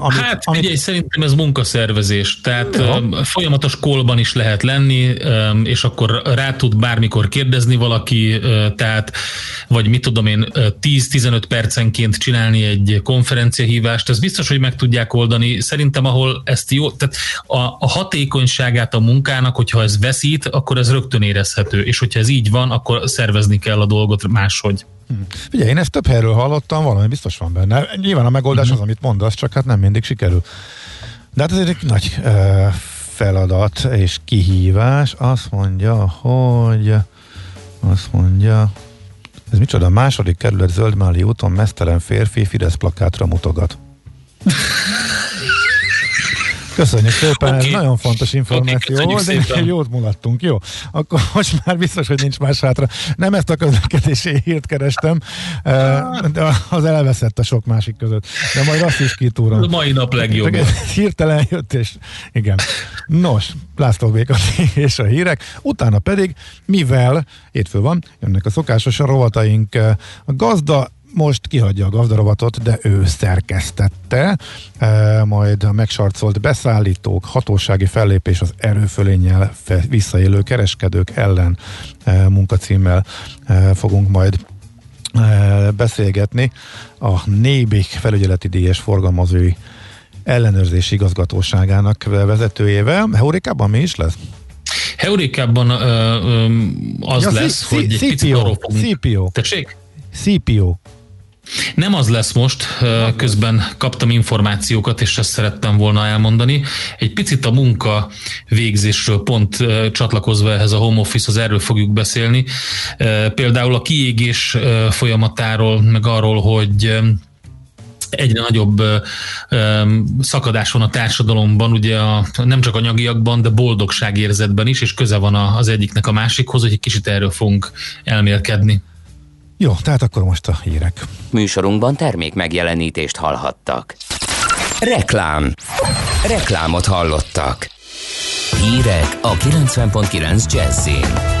amit, hát amit... figyelj, szerintem ez munkaszervezés, tehát ja. folyamatos kolban is lehet lenni, és akkor rá tud bármikor kérdezni valaki, tehát vagy mit tudom én, 10-15 percenként csinálni egy konferenciahívást, ez biztos, hogy meg tudják oldani. Szerintem, ahol ezt jó, tehát a, a hatékonyságát a munkának, hogyha ez veszít, akkor ez rögtön érezhető, és hogyha ez így van, akkor szervezni kell a dolgot máshogy. Hmm. Figyelj, én ezt több helyről hallottam, valami biztos van benne. Nyilván a megoldás hmm. az, amit mondasz, csak hát nem mindig sikerül. De hát ez egy nagy uh, feladat és kihívás. Azt mondja, hogy azt mondja, ez micsoda, a második kerület Zöldmáli úton mesztelen férfi Fidesz plakátra mutogat. Köszönjük szépen, okay. ez nagyon fontos információ okay, volt, de jót mulattunk, jó. Akkor most már biztos, hogy nincs más hátra. Nem ezt a közlekedési hírt kerestem, eh, de az elveszett a sok másik között. De majd azt is kitúrom. A mai nap legjobb. Hirtelen jött, és igen. Nos, László Béka és a hírek. Utána pedig, mivel hétfő van, jönnek a szokásos rovataink, eh, a gazda most kihagyja a gazdarovatot, de ő szerkesztette, e, majd a megsarcolt beszállítók, hatósági fellépés az erőfölénnyel visszaélő kereskedők ellen e, munkacímmel e, fogunk majd beszélgetni. A Nébik felügyeleti díjas forgalmazói ellenőrzési igazgatóságának vezetőjével. Heurikában mi is lesz? Heurikában az ja, lesz, C- hogy C- CPO, CPO. Tessék? CPO. Nem az lesz most, közben kaptam információkat, és ezt szerettem volna elmondani. Egy picit a munka végzésről pont csatlakozva ehhez a home office-hoz erről fogjuk beszélni. Például a kiégés folyamatáról, meg arról, hogy egyre nagyobb szakadás van a társadalomban, ugye a, nem csak anyagiakban, de boldogságérzetben is, és köze van az egyiknek a másikhoz, hogy egy kicsit erről fogunk elmélkedni. Jó, tehát akkor most a hírek. Műsorunkban termék megjelenítést hallhattak. Reklám. Reklámot hallottak. Hírek a 90.9 Jazzin.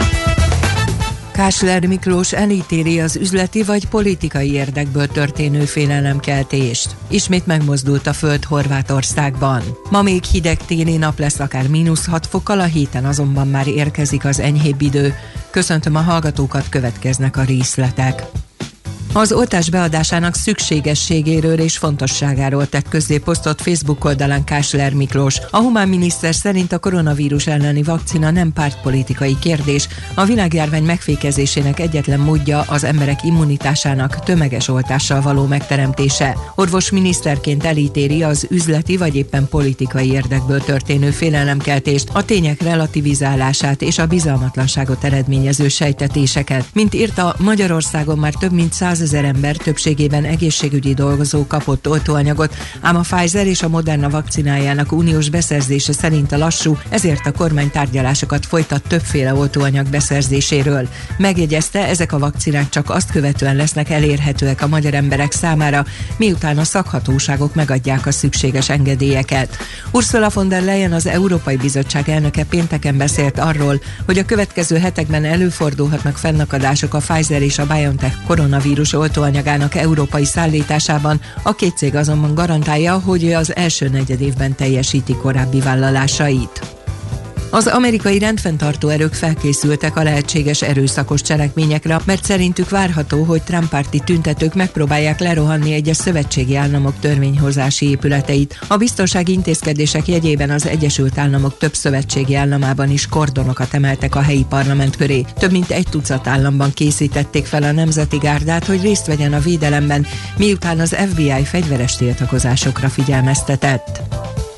Kásler Miklós elítéli az üzleti vagy politikai érdekből történő félelemkeltést. Ismét megmozdult a föld Horvátországban. Ma még hideg téli nap lesz akár mínusz 6 fokkal, a héten azonban már érkezik az enyhébb idő. Köszöntöm a hallgatókat, következnek a részletek. Az oltás beadásának szükségességéről és fontosságáról tett közzé posztot Facebook oldalán Kásler Miklós. A humán miniszter szerint a koronavírus elleni vakcina nem pártpolitikai kérdés, a világjárvány megfékezésének egyetlen módja az emberek immunitásának tömeges oltással való megteremtése. Orvos miniszterként elítéri az üzleti vagy éppen politikai érdekből történő félelemkeltést, a tények relativizálását és a bizalmatlanságot eredményező sejtetéseket. Mint írta, Magyarországon már több mint száz ezer ember, többségében egészségügyi dolgozó kapott oltóanyagot, ám a Pfizer és a Moderna vakcinájának uniós beszerzése szerint a lassú, ezért a kormány tárgyalásokat folytat többféle oltóanyag beszerzéséről. Megjegyezte, ezek a vakcinák csak azt követően lesznek elérhetőek a magyar emberek számára, miután a szakhatóságok megadják a szükséges engedélyeket. Ursula von der Leyen az Európai Bizottság elnöke pénteken beszélt arról, hogy a következő hetekben előfordulhatnak fennakadások a Pfizer és a BioNTech koronavírus koronavírus oltóanyagának európai szállításában. A két cég azonban garantálja, hogy az első negyedévben teljesíti korábbi vállalásait. Az amerikai rendfenntartó erők felkészültek a lehetséges erőszakos cselekményekre, mert szerintük várható, hogy Trumpárti tüntetők megpróbálják lerohanni egyes szövetségi államok törvényhozási épületeit. A biztonsági intézkedések jegyében az Egyesült Államok több szövetségi államában is kordonokat emeltek a helyi parlament köré. Több mint egy tucat államban készítették fel a Nemzeti Gárdát, hogy részt vegyen a védelemben, miután az FBI fegyveres tiltakozásokra figyelmeztetett.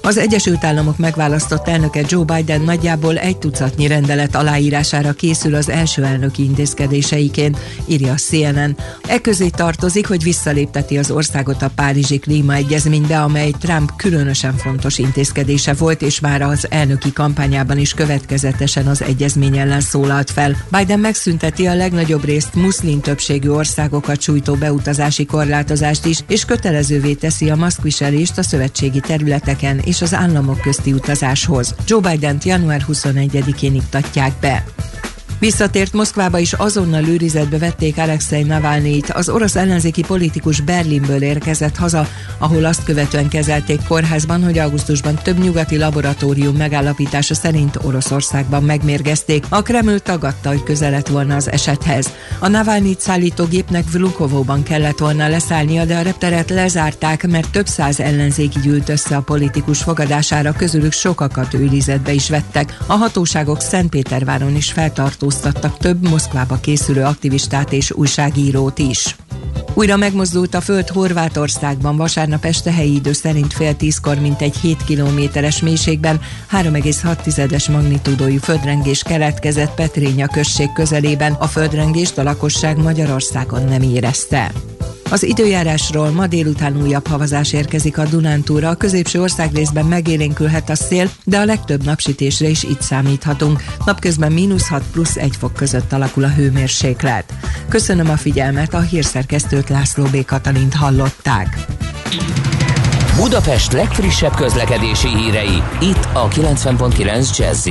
Az Egyesült Államok megválasztott elnöke Joe Biden nagyjából egy tucatnyi rendelet aláírására készül az első elnöki intézkedéseiként, írja a CNN. E közé tartozik, hogy visszalépteti az országot a Párizsi klímaegyezménybe, amely Trump különösen fontos intézkedése volt, és már az elnöki kampányában is következetesen az egyezmény ellen szólalt fel. Biden megszünteti a legnagyobb részt muszlim többségű országokat sújtó beutazási korlátozást is, és kötelezővé teszi a maszkviselést a szövetségi területeken és az államok közti utazáshoz. Joe Biden január 21-én iktatják be. Visszatért Moszkvába is azonnal őrizetbe vették Alexei Navalnyit. Az orosz ellenzéki politikus Berlinből érkezett haza, ahol azt követően kezelték kórházban, hogy augusztusban több nyugati laboratórium megállapítása szerint Oroszországban megmérgezték. A Kreml tagadta, hogy közelet volna az esethez. A Navalnyit szállító gépnek Vlukovóban kellett volna leszállnia, de a repteret lezárták, mert több száz ellenzéki gyűlt össze a politikus fogadására, közülük sokakat őrizetbe is vettek. A hatóságok Szentpéterváron is feltartó letartóztattak több Moszkvába készülő aktivistát és újságírót is. Újra megmozdult a föld Horvátországban vasárnap este helyi idő szerint fél tízkor, mint egy 7 kilométeres mélységben 3,6-es magnitúdójú földrengés keletkezett Petrénya község közelében. A földrengést a lakosság Magyarországon nem érezte. Az időjárásról ma délután újabb havazás érkezik a Dunántúra, a középső országrészben megélénkülhet a szél, de a legtöbb napsütésre is itt számíthatunk. Napközben mínusz 6 plusz 1 fok között alakul a hőmérséklet. Köszönöm a figyelmet, a hírszerkesztőt László B. Katalint hallották. Budapest legfrissebb közlekedési hírei, itt a 90.9 jazz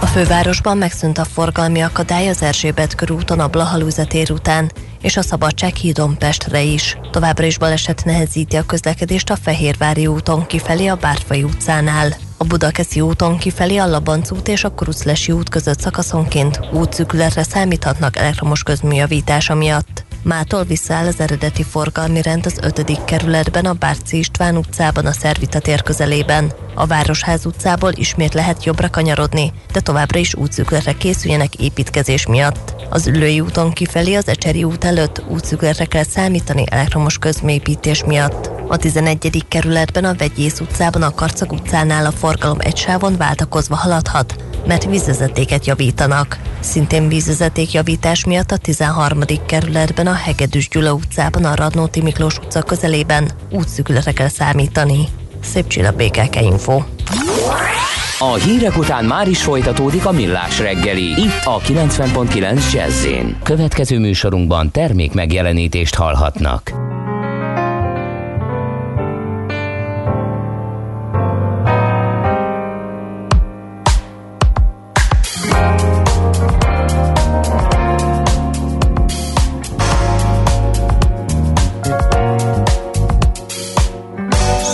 a fővárosban megszűnt a forgalmi akadály az Erzsébet körúton a Blahalúza tér után, és a Szabadság hídon Pestre is. Továbbra is baleset nehezíti a közlekedést a Fehérvári úton kifelé a Bártfai utcánál. A Budakeszi úton kifelé a Labanc út és a Kuruclesi út között szakaszonként útszűkületre számíthatnak elektromos közműjavítása miatt. Mától visszaáll az eredeti forgalmi rend az 5. kerületben, a Bárci István utcában, a Szervita tér közelében. A Városház utcából ismét lehet jobbra kanyarodni, de továbbra is útszükletre készüljenek építkezés miatt. Az Ülői úton kifelé az Ecseri út előtt útszükletre kell számítani elektromos közmépítés miatt. A 11. kerületben a Vegyész utcában a Karcag utcánál a forgalom egy sávon váltakozva haladhat, mert vízvezetéket javítanak. Szintén vízvezeték javítás miatt a 13. kerületben a Hegedűs Gyula utcában a Radnóti Miklós utca közelében útszükletre kell számítani. Szép csilla BKK Info. A hírek után már is folytatódik a millás reggeli. Itt a 90.9 jazz Következő műsorunkban termék megjelenítést hallhatnak.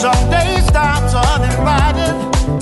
Some days stops uninvited.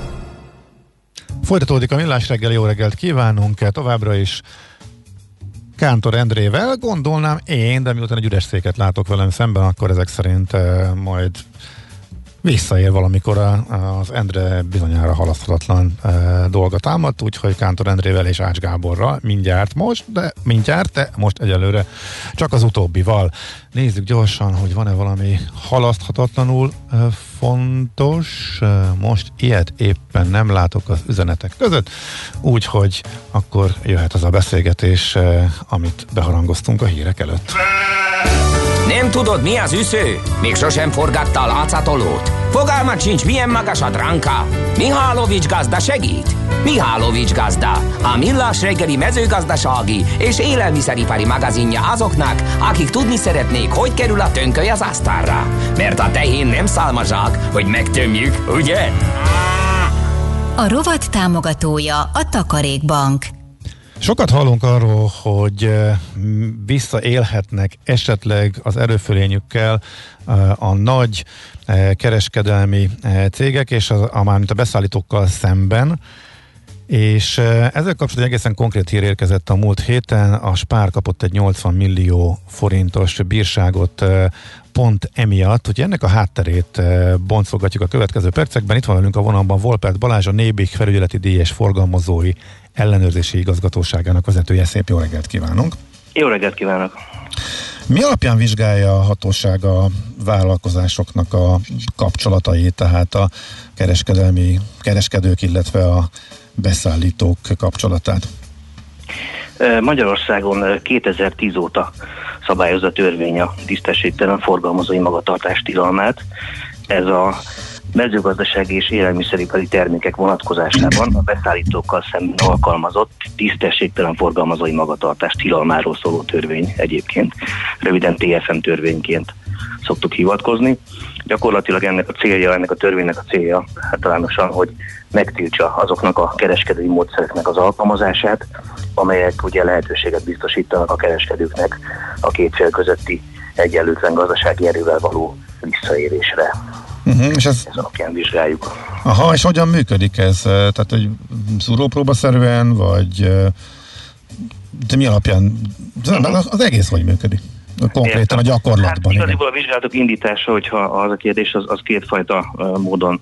Folytatódik a millás reggeli, jó reggelt kívánunk, továbbra is Kántor Endrével, gondolnám én, de miután egy üres széket látok velem szemben, akkor ezek szerint uh, majd visszaér valamikor a, az Endre bizonyára halaszthatatlan e, dolga támadt, úgyhogy Kántor Endrével és Ács Gáborral mindjárt most, de mindjárt, de most egyelőre csak az utóbbival. Nézzük gyorsan, hogy van-e valami halaszthatatlanul e, fontos. E, most ilyet éppen nem látok az üzenetek között, úgyhogy akkor jöhet az a beszélgetés, e, amit beharangoztunk a hírek előtt. Nem tudod, mi az üsző? Még sosem forgatta a látszatolót? Fogalmat sincs, milyen magas a dránka? Mihálovics gazda segít? Mihálovics gazda, a millás reggeli mezőgazdasági és élelmiszeripari magazinja azoknak, akik tudni szeretnék, hogy kerül a tönköly az asztalra. Mert a tehén nem szálmazsák, hogy megtömjük, ugye? A rovat támogatója a Takarékbank. Sokat hallunk arról, hogy visszaélhetnek esetleg az erőfölényükkel a nagy kereskedelmi cégek, és a, a, a beszállítókkal szemben. És ezzel kapcsolatban egészen konkrét hír érkezett a múlt héten. A Spár kapott egy 80 millió forintos bírságot pont emiatt, hogy ennek a hátterét boncolgatjuk a következő percekben. Itt van velünk a vonalban Volpert Balázs, a Nébik felügyeleti díjas forgalmazói ellenőrzési igazgatóságának vezetője. Szép jó reggelt kívánunk! Jó reggelt kívánok! Mi alapján vizsgálja a hatóság a vállalkozásoknak a kapcsolatait, tehát a kereskedelmi kereskedők, illetve a beszállítók kapcsolatát? Magyarországon 2010 óta szabályozza törvény a tisztességtelen forgalmazói magatartás tilalmát. Ez a mezőgazdasági és élelmiszeripari termékek vonatkozásában a beszállítókkal szemben alkalmazott tisztességtelen forgalmazói magatartás tilalmáról szóló törvény egyébként, röviden TFM törvényként szoktuk hivatkozni. Gyakorlatilag ennek a célja, ennek a törvénynek a célja általánosan, hogy megtiltsa azoknak a kereskedői módszereknek az alkalmazását, amelyek ugye lehetőséget biztosítanak a kereskedőknek a két fél közötti egyenlőtlen gazdasági erővel való visszaérésre. Uh-huh, és ez... ez alapján vizsgáljuk. Aha, és hogyan működik ez? Tehát, hogy szúrópróbaszerűen, vagy de mi alapján? Az egész hogy működik? Konkrétan a gyakorlatban. Hát, igazából a vizsgálatok indítása, hogyha az a kérdés, az, az kétfajta módon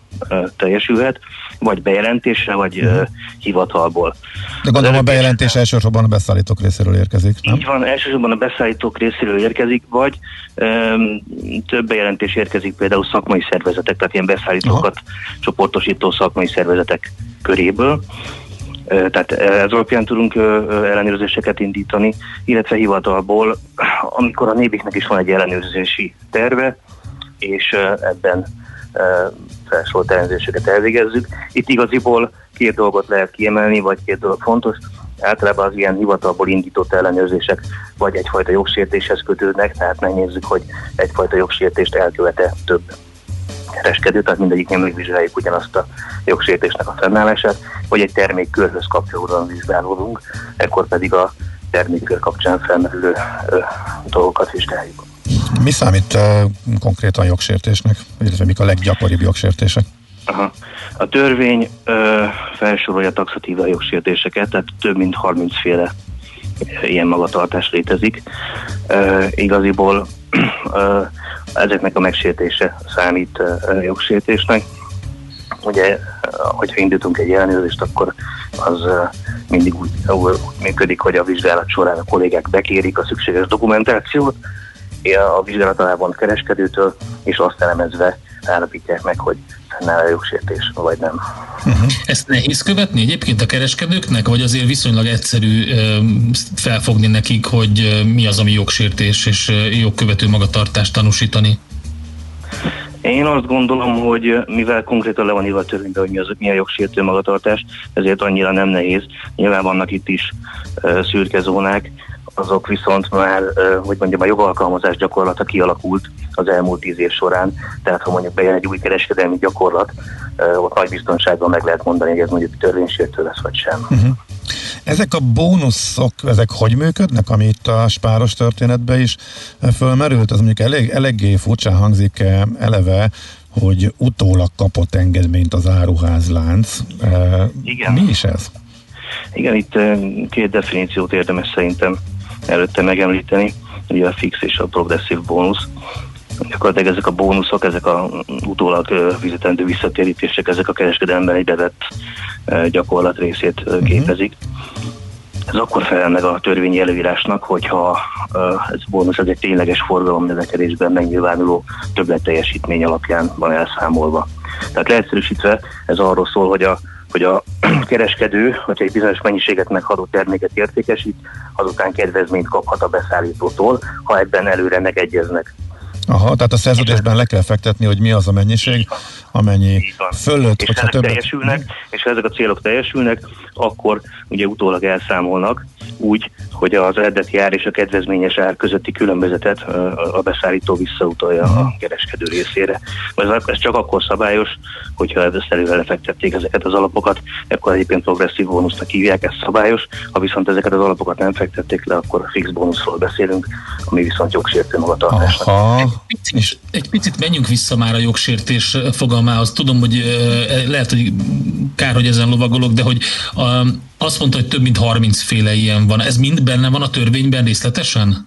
teljesülhet, vagy bejelentésre, vagy uh, hivatalból. De gondolom a bejelentés elsősorban a beszállítók részéről érkezik, nem? Így van, elsősorban a beszállítók részéről érkezik, vagy um, több bejelentés érkezik például szakmai szervezetek, tehát ilyen beszállítókat Aha. csoportosító szakmai szervezetek köréből tehát ez alapján tudunk ellenőrzéseket indítani, illetve hivatalból, amikor a nébiknek is van egy ellenőrzési terve, és ebben felsorolt ellenőrzéseket elvégezzük. Itt igaziból két dolgot lehet kiemelni, vagy két dolog fontos. Általában az ilyen hivatalból indított ellenőrzések vagy egyfajta jogsértéshez kötődnek, tehát megnézzük, hogy egyfajta jogsértést elkövete több kereskedő, tehát mindegyik nem vizsgáljuk ugyanazt a jogsértésnek a fennállását, vagy egy termékkörhöz kapcsolódóan vizsgálódunk, ekkor pedig a termékkör kapcsán felmerülő dolgokat vizsgáljuk. Mi számít uh, konkrétan jogsértésnek, illetve mik a leggyakoribb jogsértések? Aha. A törvény ö, felsorolja taxatíva jogsértéseket, tehát több mint 30 féle ilyen magatartás létezik. Ö, igaziból ö, ezeknek a megsértése számít jogsértésnek. Ugye, hogyha indítunk egy ellenőrzést, akkor az mindig úgy, úgy működik, hogy a vizsgálat során a kollégák bekérik a szükséges dokumentációt, a vizsgálat kereskedőtől, és azt elemezve állapítják meg, hogy fennáll a jogsértés, vagy nem. Uh-huh. Ezt nehéz követni egyébként a kereskedőknek, vagy azért viszonylag egyszerű felfogni nekik, hogy mi az, ami jogsértés, és jogkövető magatartást tanúsítani? Én azt gondolom, hogy mivel konkrétan le van írva a törvényben, hogy mi, az, mi a jogsértő magatartás, ezért annyira nem nehéz. Nyilván vannak itt is uh, szürke zónák, azok viszont már, hogy mondjam, a jogalkalmazás gyakorlata kialakult az elmúlt tíz év során, tehát ha mondjuk bejön egy új kereskedelmi gyakorlat, ott nagy biztonságban meg lehet mondani, hogy ez mondjuk törvénysértő lesz, vagy sem. Uh-huh. Ezek a bónuszok, ezek hogy működnek, ami itt a spáros történetben is fölmerült? Az mondjuk elég, eléggé furcsa hangzik eleve, hogy utólag kapott engedményt az áruházlánc. Igen. Mi is ez? Igen, itt két definíciót érdemes szerintem előtte megemlíteni, ugye a fix és a progresszív bónusz. Gyakorlatilag ezek a bónuszok, ezek a utólag fizetendő visszatérítések, ezek a kereskedelemben egy bevett gyakorlat részét uh-huh. képezik. Ez akkor felel meg a törvényi előírásnak, hogyha ez bónusz ez egy tényleges forgalom növekedésben megnyilvánuló többletteljesítmény alapján van elszámolva. Tehát leegyszerűsítve ez arról szól, hogy a hogy a kereskedő, hogyha egy bizonyos mennyiséget megható terméket értékesít, azután kedvezményt kaphat a beszállítótól, ha ebben előre megegyeznek. Aha, tehát a szerződésben le kell fektetni, hogy mi az a mennyiség, amennyi fölött, és hogyha többet... teljesülnek, és ha ezek a célok teljesülnek, akkor ugye utólag elszámolnak úgy, hogy az eredeti ár és a kedvezményes ár közötti különbözetet a beszállító visszautalja a kereskedő részére. Ez, ez csak akkor szabályos, hogyha előre lefektették ezeket az alapokat, akkor egyébként progresszív bónusznak hívják, ez szabályos. Ha viszont ezeket az alapokat nem fektették le, akkor fix bónuszról beszélünk, ami viszont jogsértő magatartásnak. Aha. Egy picit, egy picit menjünk vissza már a jogsértés fogalmához. Tudom, hogy lehet, hogy kár, hogy ezen lovagolok, de hogy azt mondta, hogy több mint 30 féle ilyen van. Ez mind benne van a törvényben részletesen?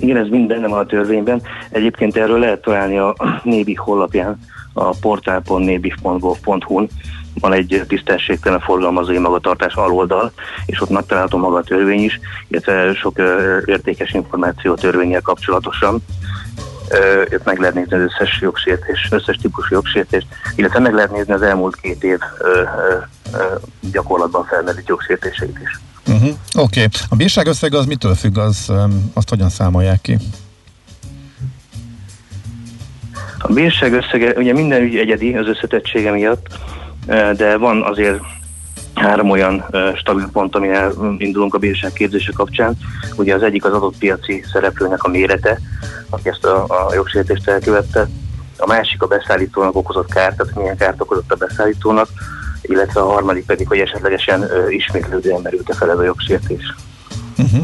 Igen, ez mind benne van a törvényben. Egyébként erről lehet találni a Nébi honlapján, a portál.nébif.gov.hu-n van egy tisztességtelen forgalmazói magatartás aloldal, és ott megtalálható maga a törvény is, illetve sok értékes információ a törvényel kapcsolatosan őt meg lehet nézni az összes jogsértés, összes típusú jogsértést, illetve meg lehet nézni az elmúlt két év gyakorlatban felmerült jogsértéseit is. Uh-huh. Oké. Okay. A bírság összege az mitől függ, az, azt hogyan számolják ki? A bírság összege, ugye minden ügy egyedi az összetettsége miatt, de van azért három olyan stabil pont, amin indulunk a bírság képzése kapcsán. Ugye az egyik az adott piaci szereplőnek a mérete, aki ezt a, a jogsértést elkövette. A másik a beszállítónak okozott kárt, tehát milyen kárt okozott a beszállítónak, illetve a harmadik pedig, hogy esetlegesen ismétlődően merült-e fel ez a jogsértés. Uh-huh.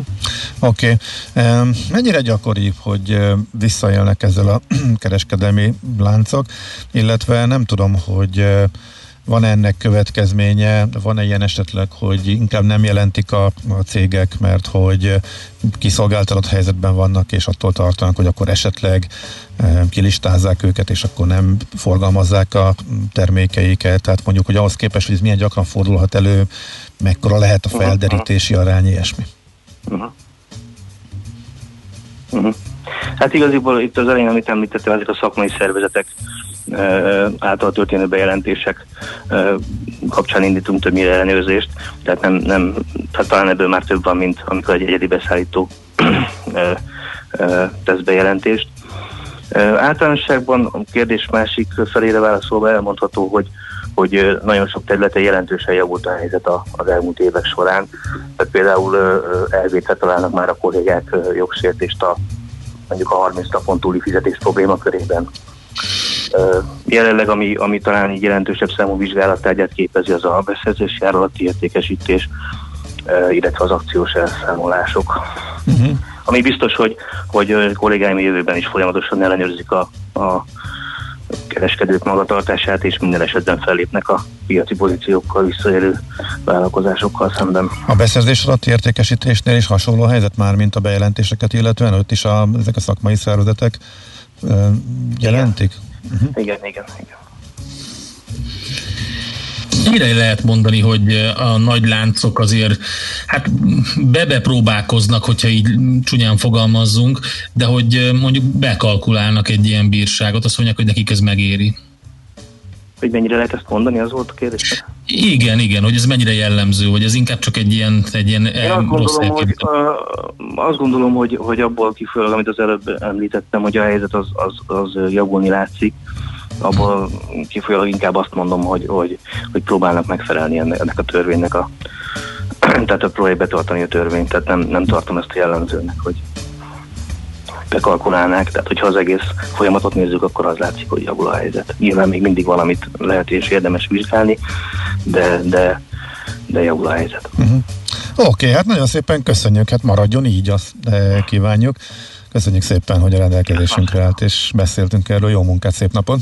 Oké. Okay. Mennyire gyakori, hogy visszaélnek ezzel a kereskedelmi láncok, illetve nem tudom, hogy van ennek következménye? Van-e ilyen esetleg, hogy inkább nem jelentik a, a cégek, mert hogy kiszolgáltatott helyzetben vannak, és attól tartanak, hogy akkor esetleg e, kilistázzák őket, és akkor nem forgalmazzák a termékeiket. Tehát mondjuk, hogy ahhoz képest, hogy ez milyen gyakran fordulhat elő, mekkora lehet a felderítési arány, ilyesmi. Uh-huh. Uh-huh. Hát igaziból itt az elején, amit említettem, ezek a szakmai szervezetek által történő bejelentések kapcsán indítunk többnyire ellenőrzést, tehát nem, nem tehát talán ebből már több van, mint amikor egy egyedi beszállító tesz bejelentést. Általánosságban a kérdés másik felére válaszolva elmondható, hogy hogy nagyon sok területen jelentősen javult a helyzet az elmúlt évek során. Tehát például elvétve találnak már a kollégák jogsértést a mondjuk a 30 napon túli fizetés probléma körében. Jelenleg, ami, ami talán így jelentősebb számú vizsgálattárgyát képezi, az a beszerzési járalati értékesítés, illetve az akciós elszámolások. Uh-huh. Ami biztos, hogy, hogy kollégáim jövőben is folyamatosan ellenőrzik a, a kereskedők magatartását, és minden esetben fellépnek a piaci pozíciókkal visszaélő vállalkozásokkal szemben. A beszerzés alatti értékesítésnél is hasonló a helyzet már, mint a bejelentéseket illetően, ott is a, ezek a szakmai szervezetek jelentik? Igen. Uh-huh. Igen, igen, igen. Mire lehet mondani, hogy a nagy láncok azért hát bebe próbálkoznak, hogyha így csúnyán fogalmazzunk, de hogy mondjuk bekalkulálnak egy ilyen bírságot, azt mondják, hogy nekik ez megéri. Hogy mennyire lehet ezt mondani, az volt a kérdés? Igen, igen, hogy ez mennyire jellemző, hogy ez inkább csak egy ilyen, egy ilyen Én azt gondolom, hogy, azt gondolom, hogy, hogy abból kifolyólag, amit az előbb említettem, hogy a helyzet az, az, az javulni látszik. abból kifolyólag inkább azt mondom, hogy, hogy, hogy próbálnak megfelelni ennek, ennek a törvénynek a tehát a próbálják betartani a törvényt, tehát nem, nem tartom ezt a jellemzőnek, hogy bekalkulálnák, tehát hogyha az egész folyamatot nézzük, akkor az látszik, hogy javul a helyzet. Nyilván még mindig valamit lehet és érdemes vizsgálni, de, de, de javul a helyzet. Uh-huh. Oké, okay, hát nagyon szépen köszönjük, hát maradjon így, azt kívánjuk. Köszönjük szépen, hogy a rendelkezésünkre állt, és beszéltünk erről. Jó munkát, szép napot!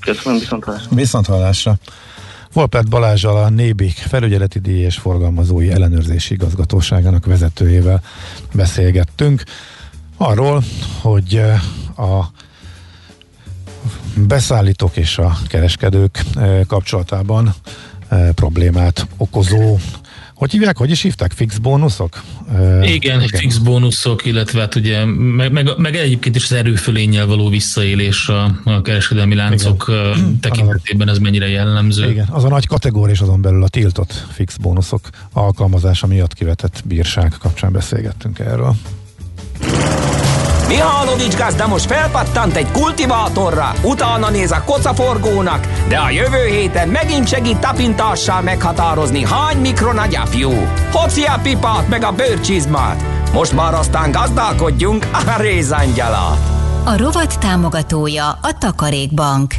Köszönöm, viszont hallásra! Viszont hallásra! Volpert Balázsal a Nébik felügyeleti díj és forgalmazói ellenőrzési igazgatóságának vezetőjével beszélgettünk arról, hogy a beszállítók és a kereskedők kapcsolatában problémát okozó hogy hívják, hogy is hívták? Fix bónuszok? Igen, igen, fix bónuszok, illetve hát ugye, meg, meg, meg egyébként is az erőfölényel való visszaélés a, a kereskedelmi láncok igen. tekintetében ez mennyire jellemző. Igen, az a nagy kategória és azon belül a tiltott fix bónuszok alkalmazása miatt kivetett bírság kapcsán beszélgettünk erről. Mihálovics gazda most felpattant egy kultivátorra, utána néz a kocaforgónak, de a jövő héten megint segít tapintással meghatározni, hány mikron a gyapjú. Hoci a pipát meg a bőrcsizmát. Most már aztán gazdálkodjunk a rézangyalat. A rovat támogatója a Takarékbank.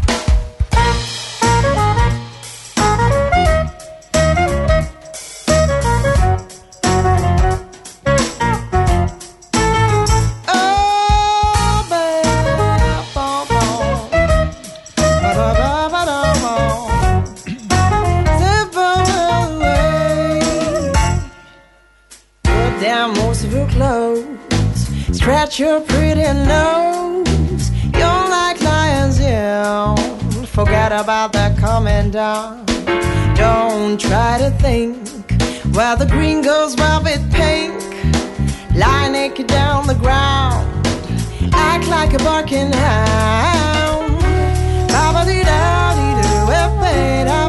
Stretch your pretty nose. You're like lions, yeah. Forget about that coming down. Don't try to think where the green goes well with pink. Lie naked down the ground. Act like a barking hound. Ba-ba-dee-da-dee-doo, ba-ba-dee-da.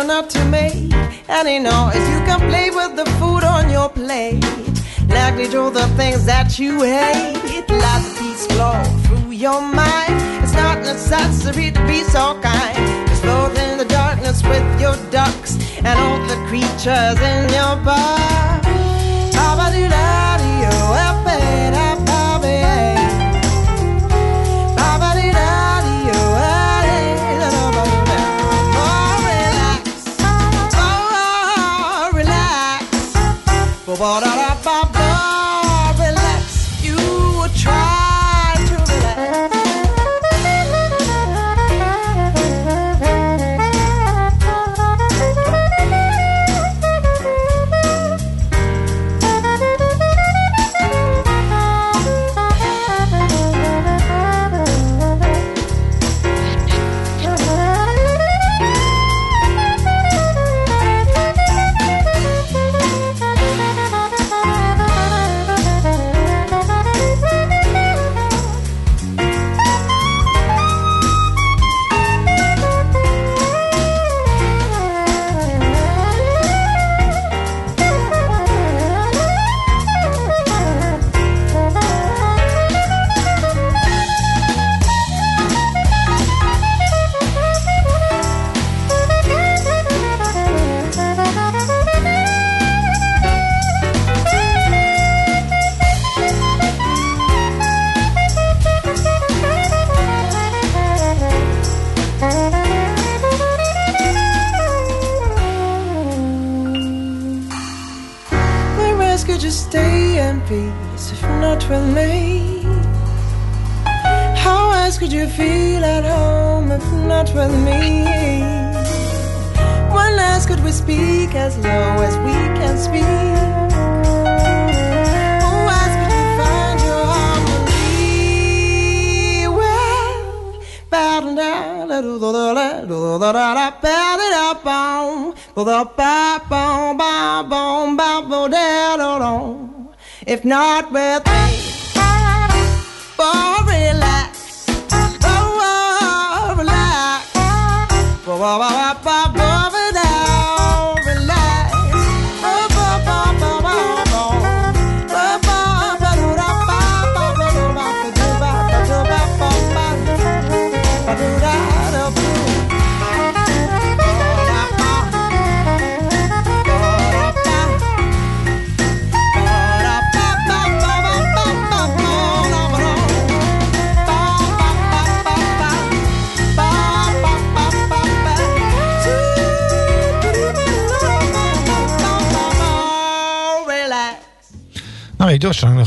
Order not to make any noise. You can play with the food on your plate. Likely do the things that you hate. Let peace flow through your mind. It's not necessary to be so kind. Just float in the darkness with your ducks and all the creatures in your bar. for all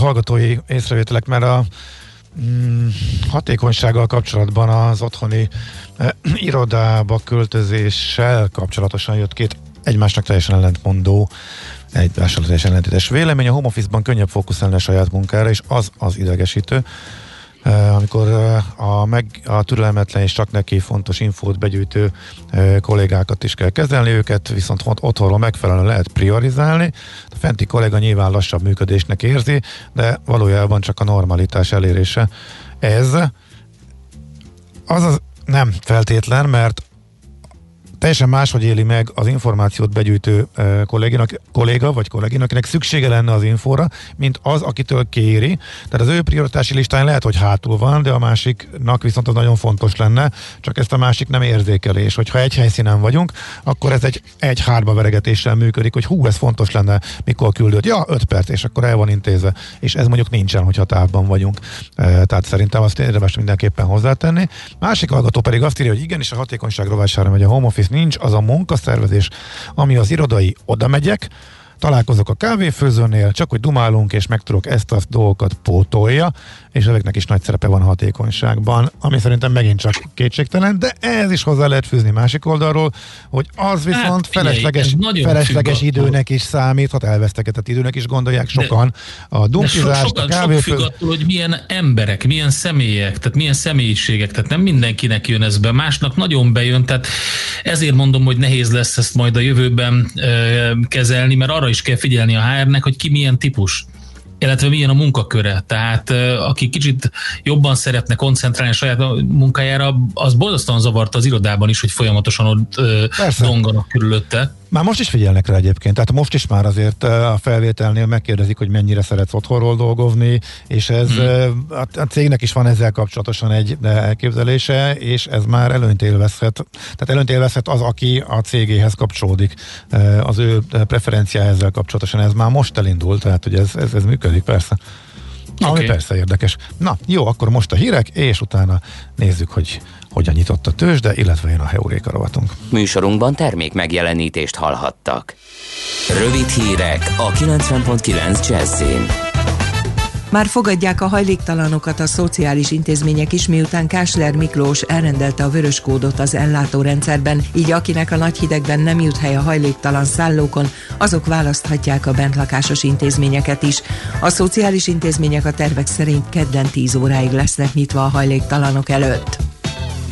hallgatói észrevételek, mert a mm, hatékonysággal kapcsolatban az otthoni eh, irodába költözéssel kapcsolatosan jött két egymásnak teljesen ellentmondó egymással teljesen ellentétes vélemény. A home office-ban könnyebb fókuszálni a saját munkára, és az az idegesítő, amikor eh, a, meg, a türelmetlen és csak neki fontos infót begyűjtő eh, kollégákat is kell kezelni, őket viszont otthonról megfelelően lehet priorizálni. A fenti kollega nyilván lassabb működésnek érzi, de valójában csak a normalitás elérése. Ez az az nem feltétlen, mert teljesen máshogy éli meg az információt begyűjtő uh, kolléginak, kolléga vagy kolléginak, akinek szüksége lenne az infóra, mint az, akitől kéri. Tehát az ő prioritási listáján lehet, hogy hátul van, de a másiknak viszont az nagyon fontos lenne, csak ezt a másik nem érzékeli. És hogyha egy helyszínen vagyunk, akkor ez egy, egy hárba veregetéssel működik, hogy hú, ez fontos lenne, mikor küldőd. Ja, öt perc, és akkor el van intézve. És ez mondjuk nincsen, hogyha távban vagyunk. Uh, tehát szerintem azt érdemes mindenképpen hozzátenni. Másik hallgató pedig azt írja, hogy igenis a hatékonyság rovására megy a home office nincs az a munkaszervezés, ami az irodai oda megyek, találkozok a kávéfőzőnél, csak hogy dumálunk, és meg tudok ezt a dolgokat pótolja, és ezeknek is nagy szerepe van a hatékonyságban, ami szerintem megint csak kétségtelen, de ez is hozzá lehet fűzni másik oldalról, hogy az viszont hát, felesleges, felesleges időnek is számíthat, elvesztegetett időnek is gondolják sokan de, a dumpizást, a kávéfőzőt. Sok attól, hogy milyen emberek, milyen személyek, tehát milyen személyiségek, tehát nem mindenkinek jön ez be, másnak nagyon bejön, tehát ezért mondom, hogy nehéz lesz ezt majd a jövőben ö, kezelni, mert arra is kell figyelni a HR-nek, hogy ki milyen típus illetve milyen a munkaköre. Tehát aki kicsit jobban szeretne koncentrálni a saját munkájára, az borzasztóan zavarta az irodában is, hogy folyamatosan ott Persze. donganak körülötte. Már most is figyelnek rá egyébként, tehát most is már azért a felvételnél megkérdezik, hogy mennyire szeretsz otthonról dolgozni, és ez hmm. a cégnek is van ezzel kapcsolatosan egy elképzelése, és ez már előnyt élvezhet. Tehát előnyt élvezhet az, aki a cégéhez kapcsolódik, az ő preferenciája ezzel kapcsolatosan. Ez már most elindult, tehát hogy ez, ez, ez működik persze. Ami okay. persze érdekes. Na, jó, akkor most a hírek, és utána nézzük, hogy hogyan nyitott a tőzsde, illetve jön a Heuréka rovatunk. Műsorunkban termék megjelenítést hallhattak. Rövid hírek a 90.9 Jazzin. Már fogadják a hajléktalanokat a szociális intézmények is, miután Kásler Miklós elrendelte a vörös kódot az ellátórendszerben, így akinek a nagy hidegben nem jut hely a hajléktalan szállókon, azok választhatják a bentlakásos intézményeket is. A szociális intézmények a tervek szerint kedden 10 óráig lesznek nyitva a hajléktalanok előtt.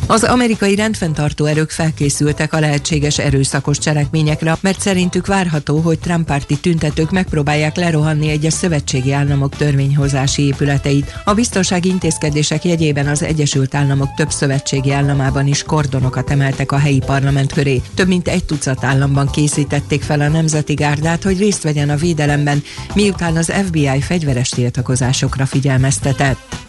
Az amerikai rendfenntartó erők felkészültek a lehetséges erőszakos cselekményekre, mert szerintük várható, hogy Trump párti tüntetők megpróbálják lerohanni egyes szövetségi államok törvényhozási épületeit. A biztonsági intézkedések jegyében az Egyesült Államok több szövetségi államában is kordonokat emeltek a helyi parlament köré. Több mint egy tucat államban készítették fel a Nemzeti Gárdát, hogy részt vegyen a védelemben, miután az FBI fegyveres tiltakozásokra figyelmeztetett.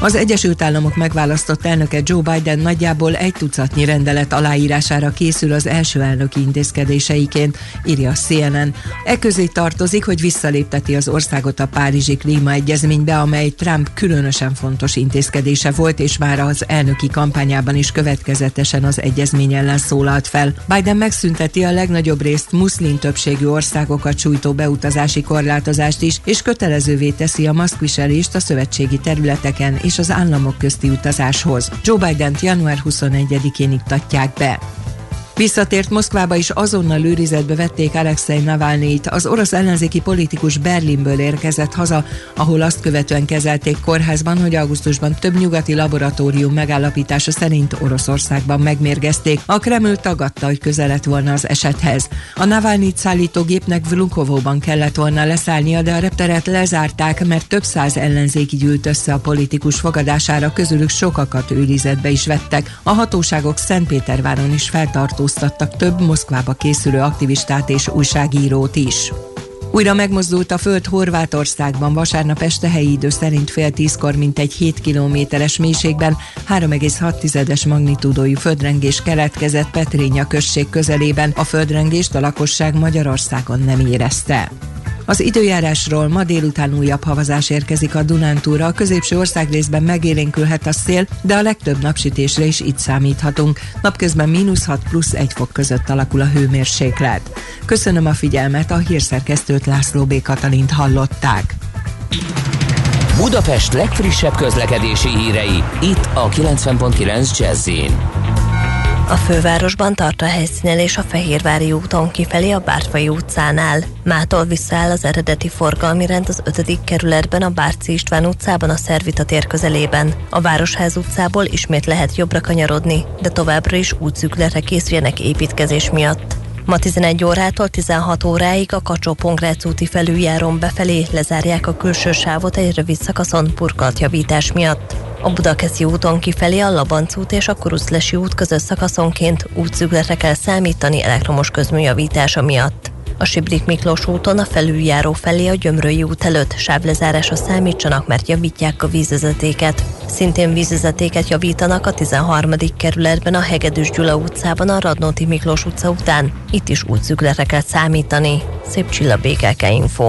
Az Egyesült Államok megválasztott elnöke Joe Biden nagyjából egy tucatnyi rendelet aláírására készül az első elnöki intézkedéseiként, írja a CNN. E közé tartozik, hogy visszalépteti az országot a Párizsi Klímaegyezménybe, amely Trump különösen fontos intézkedése volt, és már az elnöki kampányában is következetesen az egyezmény ellen szólalt fel. Biden megszünteti a legnagyobb részt muszlim többségű országokat sújtó beutazási korlátozást is, és kötelezővé teszi a maszkviselést a szövetségi területeken és az államok közti utazáshoz. Joe Biden-t január 21-én iktatják be. Visszatért Moszkvába is azonnal őrizetbe vették Alexei Navalnyit. Az orosz ellenzéki politikus Berlinből érkezett haza, ahol azt követően kezelték kórházban, hogy augusztusban több nyugati laboratórium megállapítása szerint Oroszországban megmérgezték. A Kreml tagadta, hogy közelet volna az esethez. A Navalnyit szállító gépnek Vlukovóban kellett volna leszállnia, de a repteret lezárták, mert több száz ellenzéki gyűlt össze a politikus fogadására, közülük sokakat őrizetbe is vettek. A hatóságok Szentpéterváron is feltartó letartóztattak több Moszkvába készülő aktivistát és újságírót is. Újra megmozdult a föld Horvátországban vasárnap este helyi idő szerint fél tízkor, mint egy 7 kilométeres mélységben 3,6-es magnitúdójú földrengés keletkezett Petrénya község közelében. A földrengést a lakosság Magyarországon nem érezte. Az időjárásról ma délután újabb havazás érkezik a Dunántúra, a középső országrészben megélénkülhet a szél, de a legtöbb napsütésre is itt számíthatunk. Napközben mínusz 6 plusz 1 fok között alakul a hőmérséklet. Köszönöm a figyelmet, a hírszerkesztőt László B. Katalint hallották. Budapest legfrissebb közlekedési hírei, itt a 90.9 jazz a fővárosban tart a helyszínelés a Fehérvári úton kifelé a Bártfai utcánál. Mától visszaáll az eredeti forgalmi rend az 5. kerületben a Bárci István utcában a Szervita tér közelében. A Városház utcából ismét lehet jobbra kanyarodni, de továbbra is útszükletre készüljenek építkezés miatt. Ma 11 órától 16 óráig a kacsó úti felüljáron befelé lezárják a külső sávot egy rövid szakaszon purkantjavítás miatt. A Budakeszi úton kifelé a Labanc út és a Kuruszlesi út között szakaszonként útszügletre kell számítani elektromos közműjavítása miatt. A Sibrik Miklós úton a felüljáró felé a Gyömrői út előtt sávlezárásra számítsanak, mert javítják a vízvezetéket. Szintén vízvezetéket javítanak a 13. kerületben a Hegedűs Gyula utcában a Radnóti Miklós utca után. Itt is útszügletre kell számítani. Szép csilla BKK Info.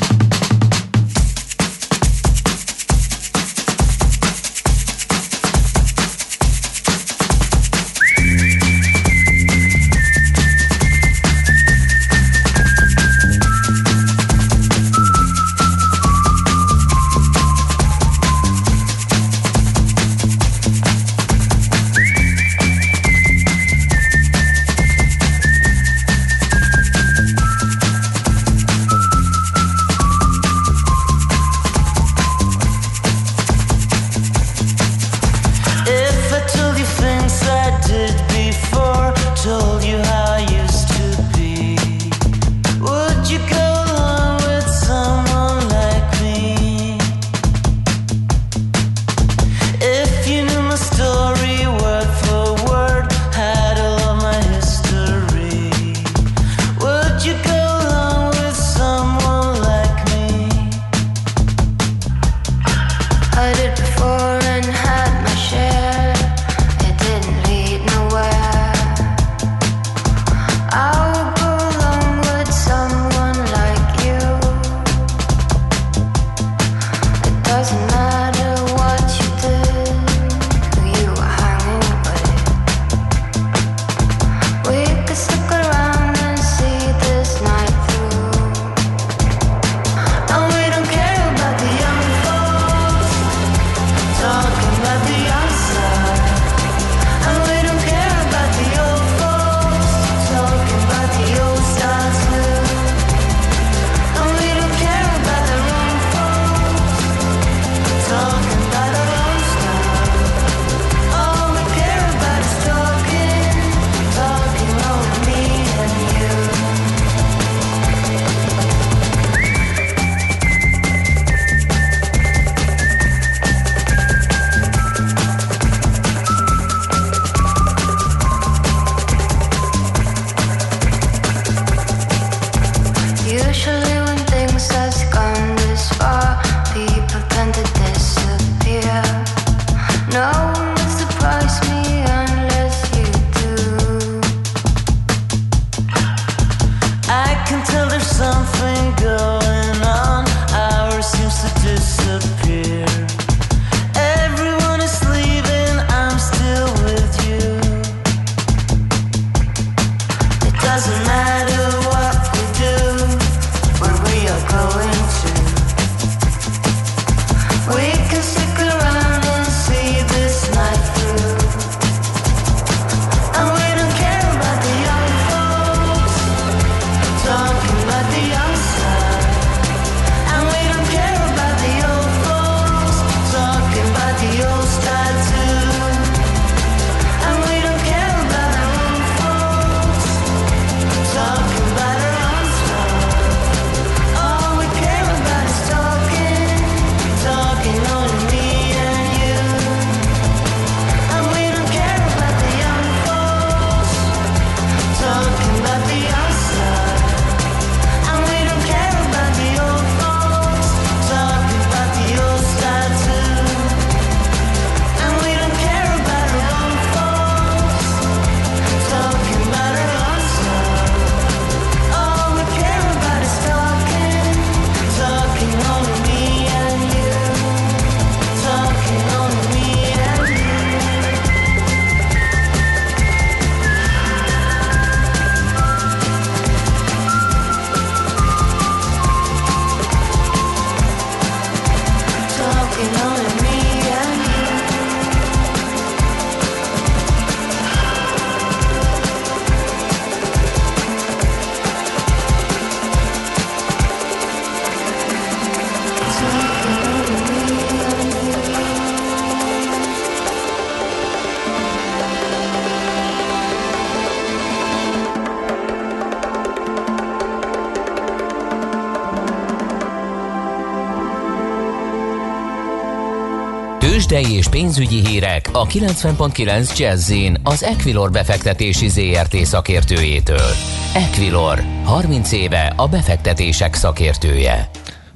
Tőzsdei és pénzügyi hírek a 90.9 jazz az Equilor befektetési ZRT szakértőjétől. Equilor, 30 éve a befektetések szakértője.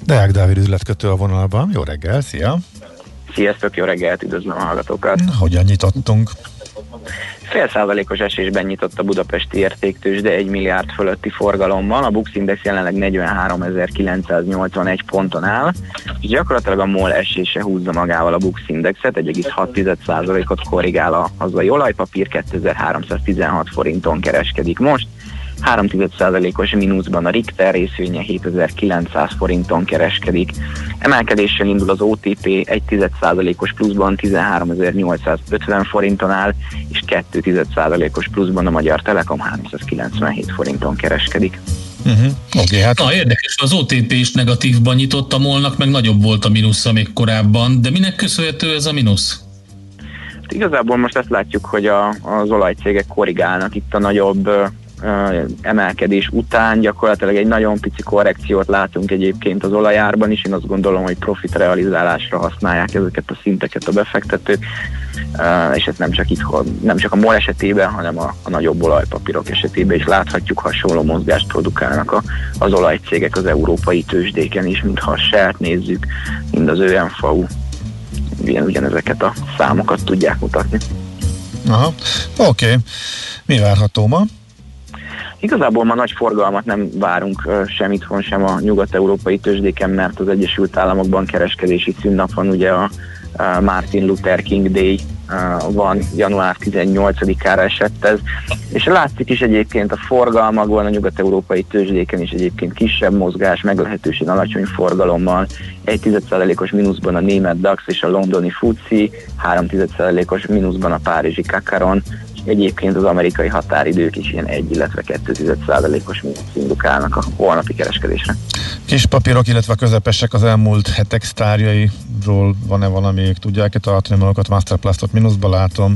Deák Dávid üzletkötő a vonalban. Jó reggel, szia! Sziasztok, jó reggelt, üdvözlöm a hallgatókat! Hogyan nyitottunk? Fél százalékos esésben nyitott a budapesti értéktős, de egy milliárd fölötti forgalommal. A Bux Index jelenleg 43.981 ponton áll, gyakorlatilag a MOL esése húzza magával a Bux Indexet, 1,6%-ot korrigál a hazai olajpapír, 2316 forinton kereskedik most. 3,1%-os mínuszban a Richter részvénye 7900 forinton kereskedik. Emelkedéssel indul az OTP 1,1%-os pluszban 13850 forinton áll, és 2,1%-os pluszban a Magyar Telekom 397 forinton kereskedik. Uh-huh. Okay, hát... Na érdekes, az OTP is negatívban nyitott, a molnak meg nagyobb volt a mínusza még korábban, de minek köszönhető ez a mínusz? Hát igazából most azt látjuk, hogy a, az olajcégek korrigálnak itt a nagyobb emelkedés után gyakorlatilag egy nagyon pici korrekciót látunk egyébként az olajárban is. Én azt gondolom, hogy profit realizálásra használják ezeket a szinteket a befektetők, és ez nem csak itthon, nem csak a MOL esetében, hanem a, a nagyobb olajpapírok esetében is láthatjuk hasonló mozgást produkálnak a, az olajcégek az európai tőzsdéken is, mintha a Shell-t nézzük, mind az ÖMFAU, ugyan, ugyanezeket a számokat tudják mutatni. Aha, oké. Okay. Mi várható ma? Igazából ma nagy forgalmat nem várunk sem itthon, sem a nyugat-európai tőzsdéken, mert az Egyesült Államokban kereskedési szünnap van, ugye a Martin Luther King Day van, január 18-ára esett ez, és látszik is egyébként a forgalmakban, a nyugat-európai tőzsdéken is egyébként kisebb mozgás, meglehetősen alacsony forgalommal, 1,1%-os mínuszban a német DAX és a londoni FTSE, 3,1%-os mínuszban a párizsi Kakaron, Egyébként az amerikai határidők is ilyen 1, illetve 2,5%-os mínusz indukálnak a holnapi kereskedésre. Kis papírok, illetve közepesek az elmúlt hetek sztárjairól van-e valami, tudják-e tartani magukat, Masterplastot mínuszba látom,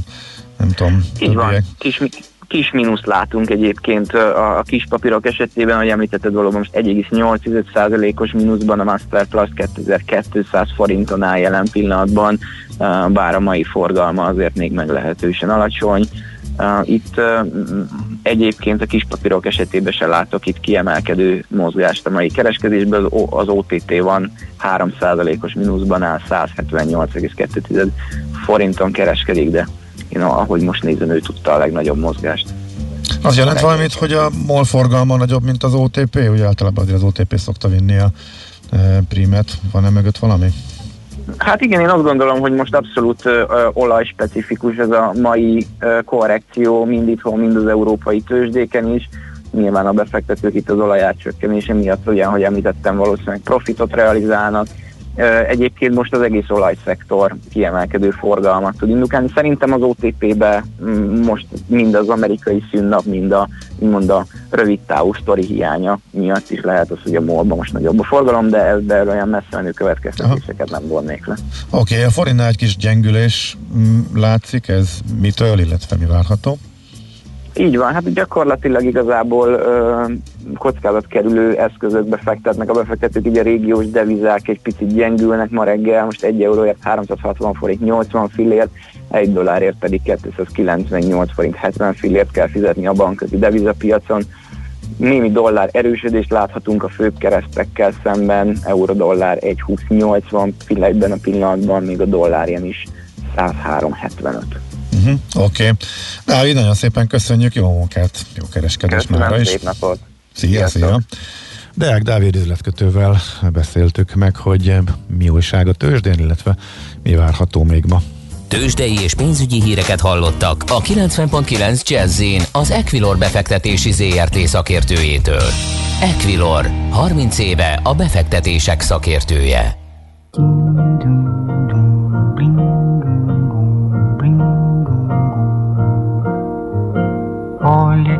nem tudom. Így van, kis, kis mínuszt látunk egyébként a, a kis papírok esetében, ahogy említetted valóban most 1,8%-os mínuszban a Masterplast 2200 forinton áll jelen pillanatban, bár a mai forgalma azért még meglehetősen alacsony. Itt egyébként a kis papírok esetében se látok itt kiemelkedő mozgást a mai kereskedésben. Az OTT van 3%-os mínuszban áll 178,2 forinton kereskedik, de én ahogy most nézem, ő tudta a legnagyobb mozgást. Az jelent valamit, hogy a MOL forgalma nagyobb, mint az OTP? Ugye általában azért az OTP szokta vinni a primet. Van-e mögött valami? Hát igen, én azt gondolom, hogy most abszolút uh, olajspecifikus ez a mai uh, korrekció, mind itthon, mind az európai tőzsdéken is. Nyilván a befektetők itt az olajárcsökkenése miatt, ugye, hogy említettem, valószínűleg profitot realizálnak, Egyébként most az egész olajszektor kiemelkedő forgalmat tud indukálni. Szerintem az OTP-be mm, most mind az amerikai szünnap, mind a, mind a rövid távú sztori hiánya miatt is lehet az, hogy a mol most nagyobb a forgalom, de ez olyan messze menő következtetéseket nem vonnék le. Oké, okay, a forintnál egy kis gyengülés mm, látszik, ez mitől, illetve mi várható? Így van, hát gyakorlatilag igazából ö, kockázat kerülő eszközökbe fektetnek a befektetők, így a régiós devizák egy picit gyengülnek ma reggel, most 1 euróért 360 forint 80 fillért, 1 dollárért pedig 298 forint 70 fillért kell fizetni a bankközi devizapiacon. Némi dollár erősödést láthatunk a főbb keresztekkel szemben, euró-dollár 1,2080 fillegyben a pillanatban, még a dollárjen is 103,75. Uh-huh, Oké. Okay. Dávid, nagyon szépen köszönjük, jó munkát, jó kereskedés már is. Szép napot. Szia, szia. Deák Dávid üzletkötővel beszéltük meg, hogy mi újság a tőzsdén, illetve mi várható még ma. Tőzsdei és pénzügyi híreket hallottak a 90.9 jazz az Equilor befektetési ZRT szakértőjétől. Equilor, 30 éve a befektetések szakértője.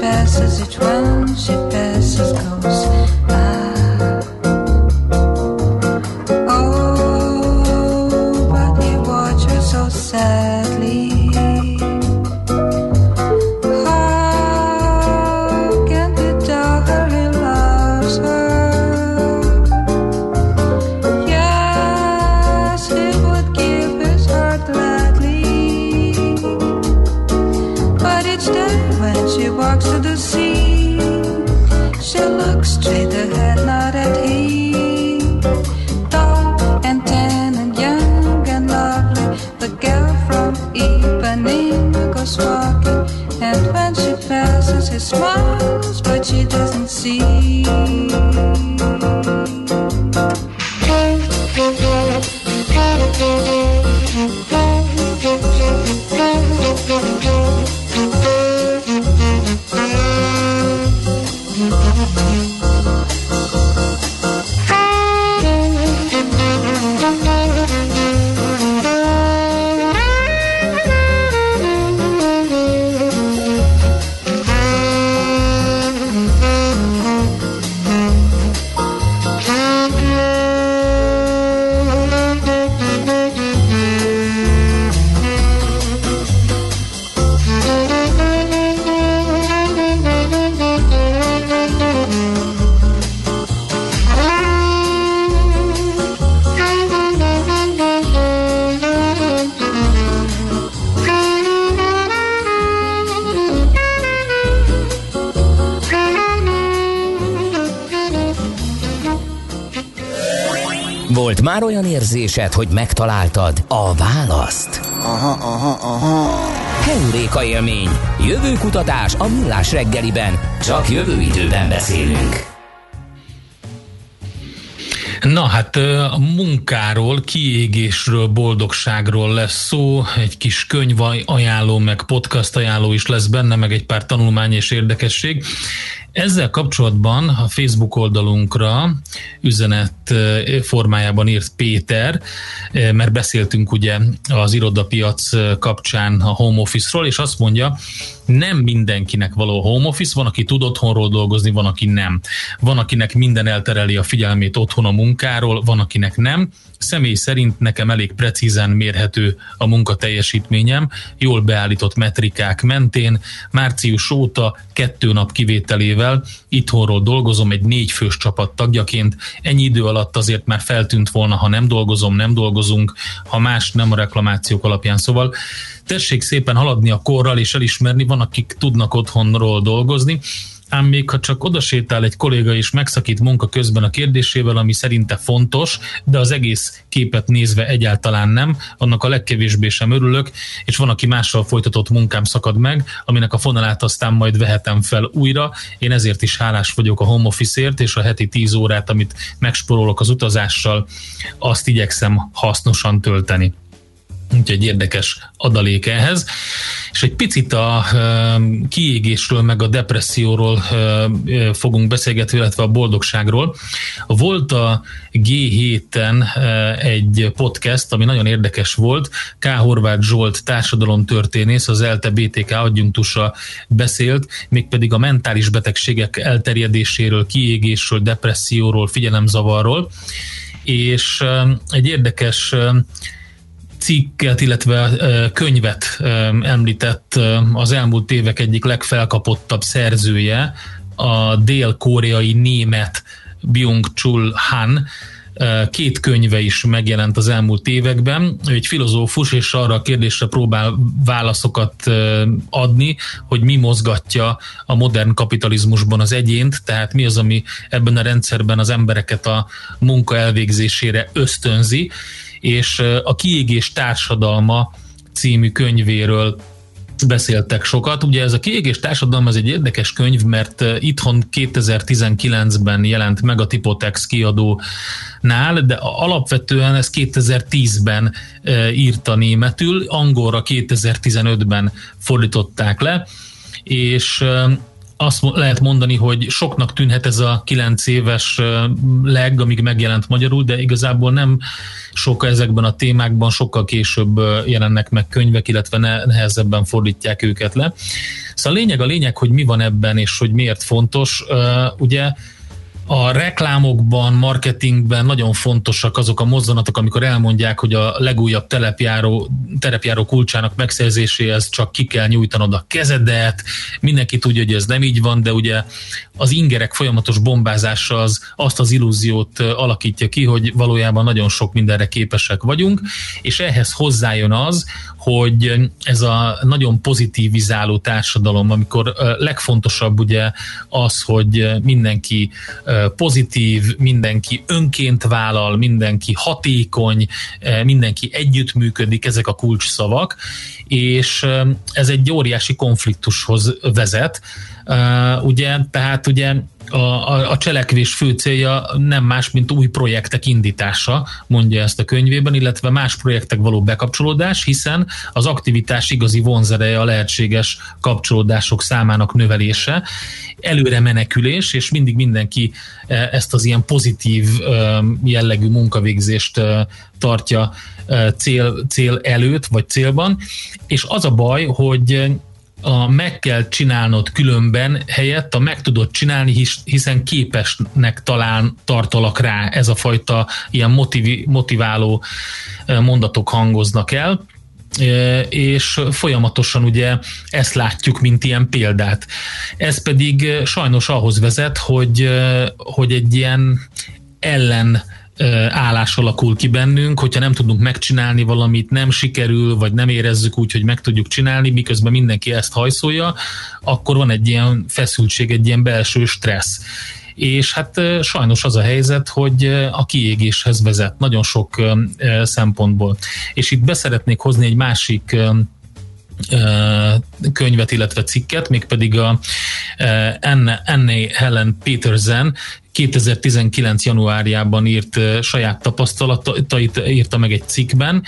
Passes, each one she passes goes. Érzésed, hogy megtaláltad a választ? Aha, aha, aha. Heuréka élmény. Jövőkutatás a millás reggeliben. Csak jövő időben beszélünk. Na hát a munkáról, kiégésről, boldogságról lesz szó, egy kis könyv ajánló, meg podcast ajánló is lesz benne, meg egy pár tanulmány és érdekesség. Ezzel kapcsolatban a Facebook oldalunkra üzenet formájában írt Péter, mert beszéltünk ugye az irodapiac kapcsán a home office-ról, és azt mondja, nem mindenkinek való home office, van, aki tud otthonról dolgozni, van, aki nem. Van, akinek minden eltereli a figyelmét otthon a munkáról, van, akinek nem. Személy szerint nekem elég precízen mérhető a munka teljesítményem, jól beállított metrikák mentén. Március óta kettő nap kivételével itthonról dolgozom egy négy fős csapat tagjaként. Ennyi idő alatt azért már feltűnt volna, ha nem dolgozom, nem dolgozunk, ha más nem a reklamációk alapján. Szóval tessék szépen haladni a korral és elismerni, van, akik tudnak otthonról dolgozni, ám még ha csak odasétál egy kolléga és megszakít munka közben a kérdésével, ami szerinte fontos, de az egész képet nézve egyáltalán nem, annak a legkevésbé sem örülök, és van, aki mással folytatott munkám szakad meg, aminek a fonalát aztán majd vehetem fel újra. Én ezért is hálás vagyok a home office-ért, és a heti 10 órát, amit megsporolok az utazással, azt igyekszem hasznosan tölteni. Úgyhogy érdekes adalék ehhez. És egy picit a kiégésről, meg a depresszióról fogunk beszélgetni, illetve a boldogságról. Volt a G7-en egy podcast, ami nagyon érdekes volt. K. Horváth Zsolt társadalomtörténész, az ELTE BTK adjunktusa beszélt, mégpedig a mentális betegségek elterjedéséről, kiégésről, depresszióról, figyelemzavarról, és egy érdekes cikket, illetve könyvet említett az elmúlt évek egyik legfelkapottabb szerzője, a dél-koreai német Byung-Chul Han, két könyve is megjelent az elmúlt években. Ő egy filozófus, és arra a kérdésre próbál válaszokat adni, hogy mi mozgatja a modern kapitalizmusban az egyént, tehát mi az, ami ebben a rendszerben az embereket a munka elvégzésére ösztönzi, és a Kiégés társadalma című könyvéről beszéltek sokat. Ugye ez a kiégés társadalom az egy érdekes könyv, mert itthon 2019-ben jelent meg a Tipotex kiadónál, de alapvetően ez 2010-ben írta németül, angolra 2015-ben fordították le, és azt lehet mondani, hogy soknak tűnhet ez a kilenc éves leg, amíg megjelent magyarul, de igazából nem sok ezekben a témákban, sokkal később jelennek meg könyvek, illetve nehezebben fordítják őket le. Szóval a lényeg a lényeg, hogy mi van ebben, és hogy miért fontos. Ugye a reklámokban, marketingben nagyon fontosak azok a mozzanatok, amikor elmondják, hogy a legújabb telepjáró, terepjáró kulcsának megszerzéséhez csak ki kell nyújtanod a kezedet, mindenki tudja, hogy ez nem így van, de ugye az ingerek folyamatos bombázása az azt az illúziót alakítja ki, hogy valójában nagyon sok mindenre képesek vagyunk, és ehhez hozzájön az, hogy ez a nagyon pozitivizáló társadalom, amikor legfontosabb ugye az, hogy mindenki pozitív, mindenki önként vállal, mindenki hatékony, mindenki együttműködik, ezek a kulcsszavak, és ez egy óriási konfliktushoz vezet. Ugye, tehát ugye a, a, a cselekvés fő célja nem más, mint új projektek indítása, mondja ezt a könyvében, illetve más projektek való bekapcsolódás, hiszen az aktivitás igazi vonzereje a lehetséges kapcsolódások számának növelése, előre menekülés, és mindig mindenki ezt az ilyen pozitív jellegű munkavégzést tartja cél, cél előtt, vagy célban, és az a baj, hogy a meg kell csinálnod különben helyett a meg tudod csinálni, hiszen képesnek talán tartalak rá ez a fajta ilyen motivi, motiváló mondatok hangoznak el és folyamatosan ugye ezt látjuk, mint ilyen példát. Ez pedig sajnos ahhoz vezet, hogy, hogy egy ilyen ellen állás alakul ki bennünk, hogyha nem tudunk megcsinálni valamit, nem sikerül, vagy nem érezzük úgy, hogy meg tudjuk csinálni, miközben mindenki ezt hajszolja, akkor van egy ilyen feszültség, egy ilyen belső stressz. És hát sajnos az a helyzet, hogy a kiégéshez vezet nagyon sok szempontból. És itt beszeretnék hozni egy másik könyvet, illetve cikket, mégpedig a Anne Helen Petersen 2019. januárjában írt saját tapasztalatait, írta meg egy cikkben,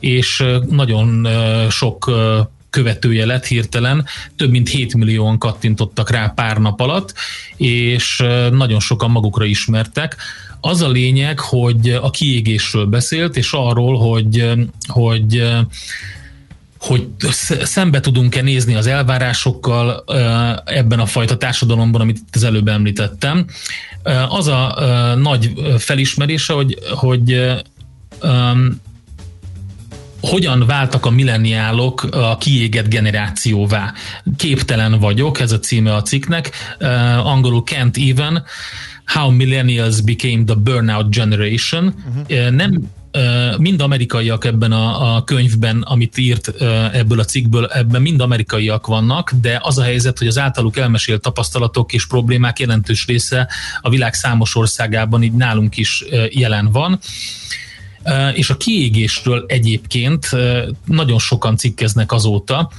és nagyon sok követője lett hirtelen, több mint 7 millióan kattintottak rá pár nap alatt, és nagyon sokan magukra ismertek. Az a lényeg, hogy a kiégésről beszélt, és arról, hogy, hogy hogy szembe tudunk-e nézni az elvárásokkal ebben a fajta társadalomban, amit itt az előbb említettem. Az a nagy felismerése, hogy, hogy um, hogyan váltak a milleniálok a kiégett generációvá. Képtelen vagyok, ez a címe a cikknek, uh, angolul can't even, How Millennials Became the Burnout Generation. Uh-huh. Nem mind amerikaiak ebben a, a könyvben, amit írt ebből a cikkből, ebben mind amerikaiak vannak, de az a helyzet, hogy az általuk elmesélt tapasztalatok és problémák jelentős része a világ számos országában így nálunk is jelen van. És a kiégésről egyébként nagyon sokan cikkeznek azóta.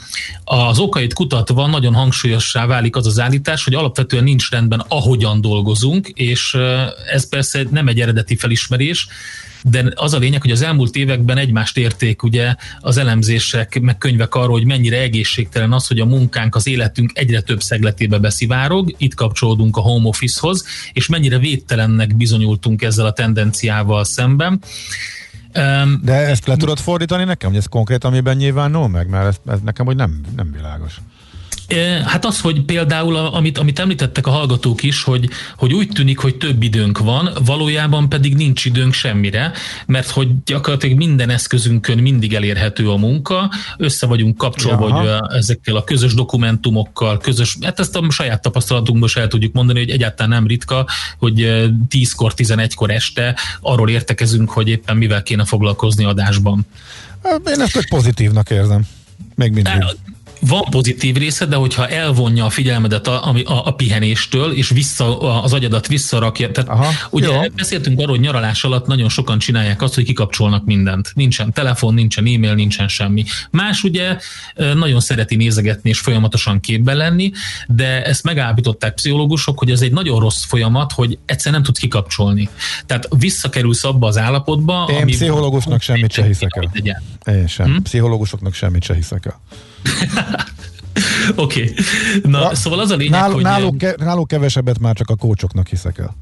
Az okait kutatva nagyon hangsúlyossá válik az az állítás, hogy alapvetően nincs rendben, ahogyan dolgozunk, és ez persze nem egy eredeti felismerés, de az a lényeg, hogy az elmúlt években egymást érték ugye az elemzések, meg könyvek arról, hogy mennyire egészségtelen az, hogy a munkánk, az életünk egyre több szegletébe beszivárog, itt kapcsolódunk a home office-hoz, és mennyire védtelennek bizonyultunk ezzel a tendenciával szemben. De ezt le tudod fordítani nekem, hogy ez konkrétan miben nyilvánul meg? Mert ez, ez nekem hogy nem, nem világos. Hát az, hogy például, amit, amit említettek a hallgatók is, hogy, hogy úgy tűnik, hogy több időnk van, valójában pedig nincs időnk semmire, mert hogy gyakorlatilag minden eszközünkön mindig elérhető a munka, össze vagyunk kapcsolva hogy ezekkel a közös dokumentumokkal, közös, hát ezt a saját tapasztalatunkból is el tudjuk mondani, hogy egyáltalán nem ritka, hogy 10-kor, 11-kor este arról értekezünk, hogy éppen mivel kéne foglalkozni adásban. Én ezt egy pozitívnak érzem. Még mindig van pozitív része, de hogyha elvonja a figyelmedet a, a, a pihenéstől, és vissza, az agyadat visszarakja. Tehát Aha, ugye jó. beszéltünk arról, hogy nyaralás alatt nagyon sokan csinálják azt, hogy kikapcsolnak mindent. Nincsen telefon, nincsen e-mail, nincsen semmi. Más ugye nagyon szereti nézegetni és folyamatosan képben lenni, de ezt megállapították pszichológusok, hogy ez egy nagyon rossz folyamat, hogy egyszer nem tudsz kikapcsolni. Tehát visszakerülsz abba az állapotba, Én ami pszichológusnak semmit se hiszek el. Én sem. Hmm? Pszichológusoknak semmit se hiszek el. Oké. Okay. Na, Na, szóval az a lényeg, nál, hogy... Náluk, ke, náluk kevesebbet már csak a kócsoknak hiszek el.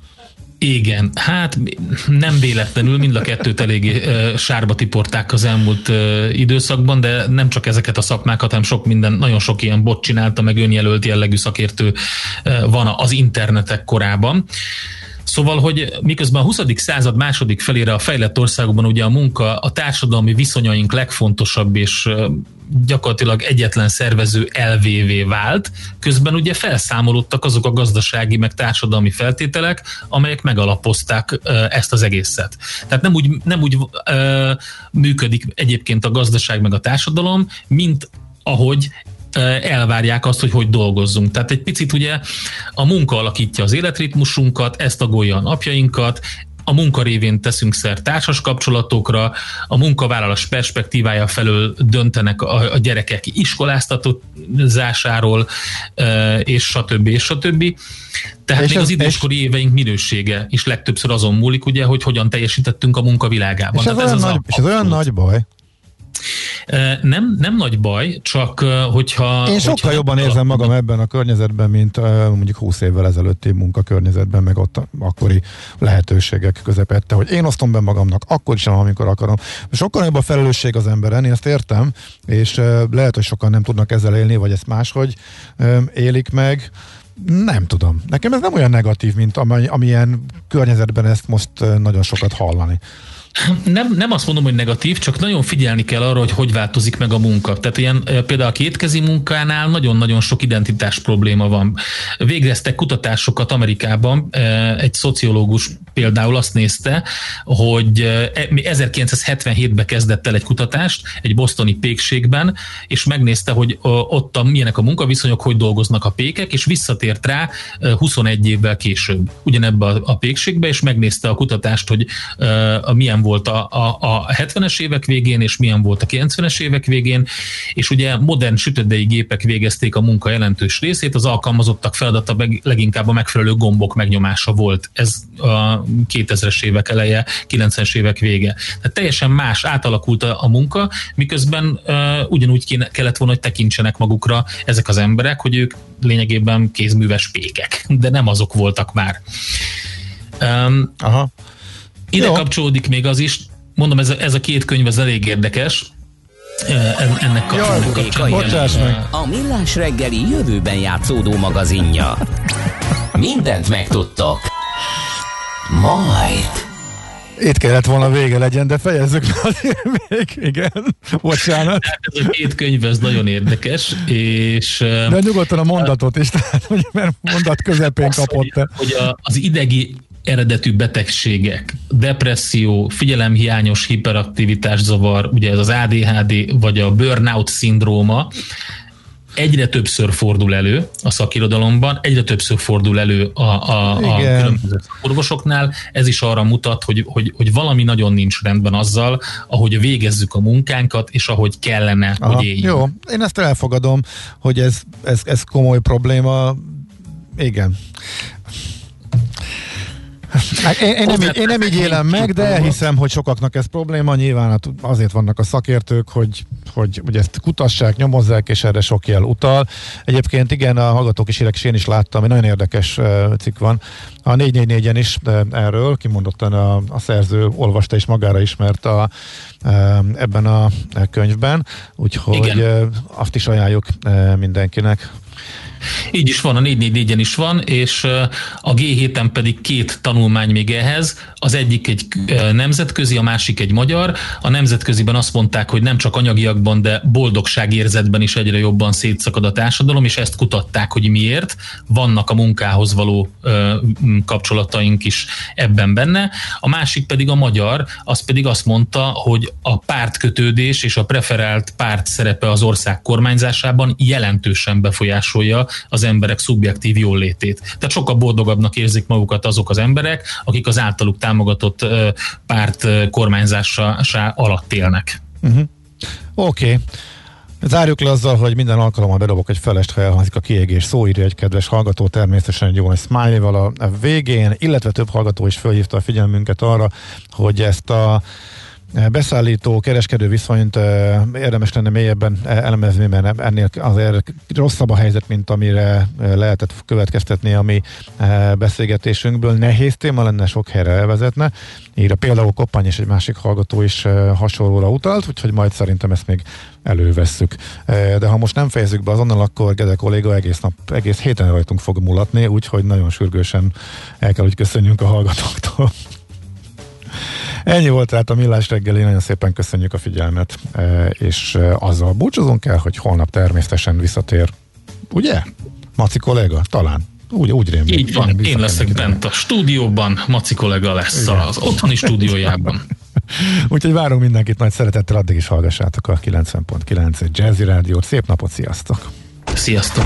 Igen, hát nem véletlenül mind a kettőt eléggé sárba tiporták az elmúlt időszakban, de nem csak ezeket a szakmákat, hanem sok minden, nagyon sok ilyen bot csinálta, meg önjelölt jellegű szakértő van az internetek korában. Szóval, hogy miközben a 20. század második felére a fejlett országokban ugye a munka a társadalmi viszonyaink legfontosabb és gyakorlatilag egyetlen szervező LVV vált, közben ugye felszámolódtak azok a gazdasági meg társadalmi feltételek, amelyek megalapozták ezt az egészet. Tehát nem úgy, nem úgy működik egyébként a gazdaság meg a társadalom, mint ahogy elvárják azt, hogy hogy dolgozzunk. Tehát egy picit ugye a munka alakítja az életritmusunkat, ezt tagolja a napjainkat, a munka révén teszünk szer társas kapcsolatokra, a munkavállalás perspektívája felől döntenek a, a gyerekek iskoláztatózásáról, és stb. és stb. Tehát és még az időskori éveink minősége is legtöbbször azon múlik, ugye, hogy hogyan teljesítettünk a munkavilágában. És ez, olyan, ez, nagy, a, és ez olyan nagy baj, nem, nem nagy baj, csak hogyha... Én sokkal hogyha jobban érzem magam ebben a környezetben, mint mondjuk 20 évvel ezelőtti munkakörnyezetben, meg ott akkori lehetőségek közepette, hogy én osztom be magamnak, akkor is, amikor akarom. Sokkal nagyobb a felelősség az emberen, én ezt értem, és lehet, hogy sokan nem tudnak ezzel élni, vagy ezt máshogy élik meg. Nem tudom. Nekem ez nem olyan negatív, mint amilyen környezetben ezt most nagyon sokat hallani. Nem, nem azt mondom, hogy negatív, csak nagyon figyelni kell arra, hogy hogy változik meg a munka. Tehát ilyen például a kétkezi munkánál nagyon-nagyon sok identitás probléma van. Végeztek kutatásokat Amerikában, egy szociológus például azt nézte, hogy 1977-ben e, kezdett el egy kutatást egy bosztoni pékségben, és megnézte, hogy ott a, milyenek a munkaviszonyok, hogy dolgoznak a pékek, és visszatért rá 21 évvel később ugyanebbe a pékségbe, és megnézte a kutatást, hogy a milyen volt a, a, a 70-es évek végén, és milyen volt a 90-es évek végén, és ugye modern sütödei gépek végezték a munka jelentős részét, az alkalmazottak feladata leginkább a megfelelő gombok megnyomása volt. Ez a 2000-es évek eleje, 90-es évek vége. Tehát teljesen más, átalakult a, a munka, miközben uh, ugyanúgy kéne, kellett volna, hogy tekintsenek magukra ezek az emberek, hogy ők lényegében kézműves pékek, de nem azok voltak már. Um, Aha. Ide Jó. kapcsolódik még az is, mondom, ez a, ez a két könyv az elég érdekes, ennek kapcsolatban. A Millás reggeli jövőben játszódó magazinja. Mindent megtudtok. Majd. Itt kellett volna vége legyen, de fejezzük azért még, igen. Bocsánat. Ez a két könyv, ez nagyon érdekes, és... De nyugodtan a mondatot is, tehát, mert mondat közepén kapott te. Hogy a, az idegi eredetű betegségek, depresszió, figyelemhiányos hiperaktivitás zavar, ugye ez az ADHD, vagy a burnout szindróma, egyre többször fordul elő a szakirodalomban, egyre többször fordul elő a, a, a különböző orvosoknál. Ez is arra mutat, hogy, hogy, hogy valami nagyon nincs rendben azzal, ahogy végezzük a munkánkat, és ahogy kellene, Aha, hogy éljünk. Jó, én ezt elfogadom, hogy ez, ez, ez komoly probléma. Igen. Hát Én, én, nem, így- én nem így élem meg, de hiszem, hogy sokaknak ez probléma. Nyilván hát azért vannak a szakértők, hogy, hogy, hogy ezt kutassák, nyomozzák, és erre sok jel utal. Egyébként igen, a hallgatók is írek, és én is láttam, egy nagyon érdekes cikk van. A 444-en is erről, kimondottan a, a szerző olvasta és magára ismert a, ebben a könyvben, úgyhogy Igen. azt is ajánljuk mindenkinek. Így is van, a 444-en is van, és a G7-en pedig két tanulmány még ehhez. Az egyik egy nemzetközi, a másik egy magyar. A nemzetköziben azt mondták, hogy nem csak anyagiakban, de boldogságérzetben is egyre jobban szétszakad a társadalom, és ezt kutatták, hogy miért. Vannak a munkához való kapcsolataink is ebben benne. A másik pedig a magyar, az pedig azt mondta, hogy a pártkötődés és a preferált párt szerepe az ország kormányzásában jelentősen befolyásolja az emberek szubjektív jólétét. Tehát sokkal boldogabbnak érzik magukat azok az emberek, akik az általuk támogatott párt kormányzása alatt élnek. Uh-huh. Oké. Okay. Zárjuk le azzal, hogy minden alkalommal bedobok egy felest, ha elhangzik a kiégés szó, írja egy kedves hallgató, természetesen egy jó nagy smiley-val a a végén, illetve több hallgató is felhívta a figyelmünket arra, hogy ezt a beszállító, kereskedő viszonyt érdemes lenne mélyebben eh, elemezni, mert ennél azért rosszabb a helyzet, mint amire eh, lehetett következtetni a mi eh, beszélgetésünkből. Nehéz téma lenne, sok helyre elvezetne. Írja például Koppány és egy másik hallgató is hasonlóra utalt, úgyhogy majd szerintem ezt még elővesszük. Eh, De ha most nem fejezzük be azonnal, akkor Gede kolléga egész nap, egész héten rajtunk fog mulatni, úgyhogy nagyon sürgősen el kell, hogy köszönjünk a hallgatóktól. Ennyi volt tehát a Millás reggeli, nagyon szépen köszönjük a figyelmet, e, és e, azzal búcsúzunk el, hogy holnap természetesen visszatér. Ugye? Maci kolléga? Talán. Úgy, úgy rémlik. Így van, én leszek bent a stúdióban, Maci kollega lesz Igen. az otthoni stúdiójában. Úgyhogy várunk mindenkit nagy szeretettel, addig is hallgassátok a 90.9 Jazzy Rádiót. Szép napot, sziasztok! Sziasztok!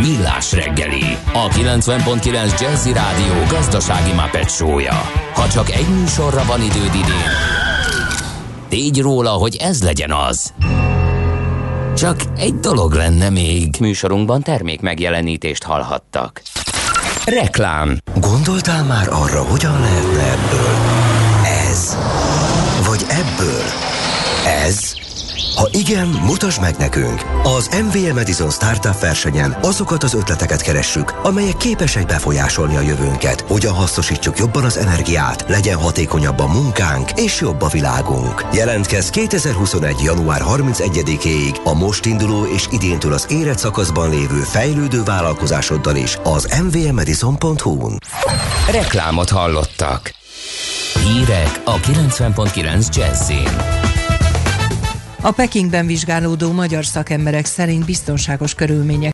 Millás reggeli, a 90.9 Jazzy Rádió gazdasági Muppet show-ja. Ha csak egy műsorra van időd idén, tégy róla, hogy ez legyen az. Csak egy dolog lenne még. Műsorunkban termék megjelenítést hallhattak. Reklám. Gondoltál már arra, hogyan lehetne ebből ez? Vagy ebből ez? Ha igen, mutasd meg nekünk! Az MVM Edison Startup versenyen azokat az ötleteket keressük, amelyek képesek befolyásolni a jövőnket, hogyan hasznosítsuk jobban az energiát, legyen hatékonyabb a munkánk és jobb a világunk. Jelentkezz 2021. január 31-éig a most induló és idéntől az érett szakaszban lévő fejlődő vállalkozásoddal is az mvmedison.hu-n. Reklámot hallottak. Hírek a 90.9 Jazzin. A Pekingben vizsgálódó magyar szakemberek szerint biztonságos körülmények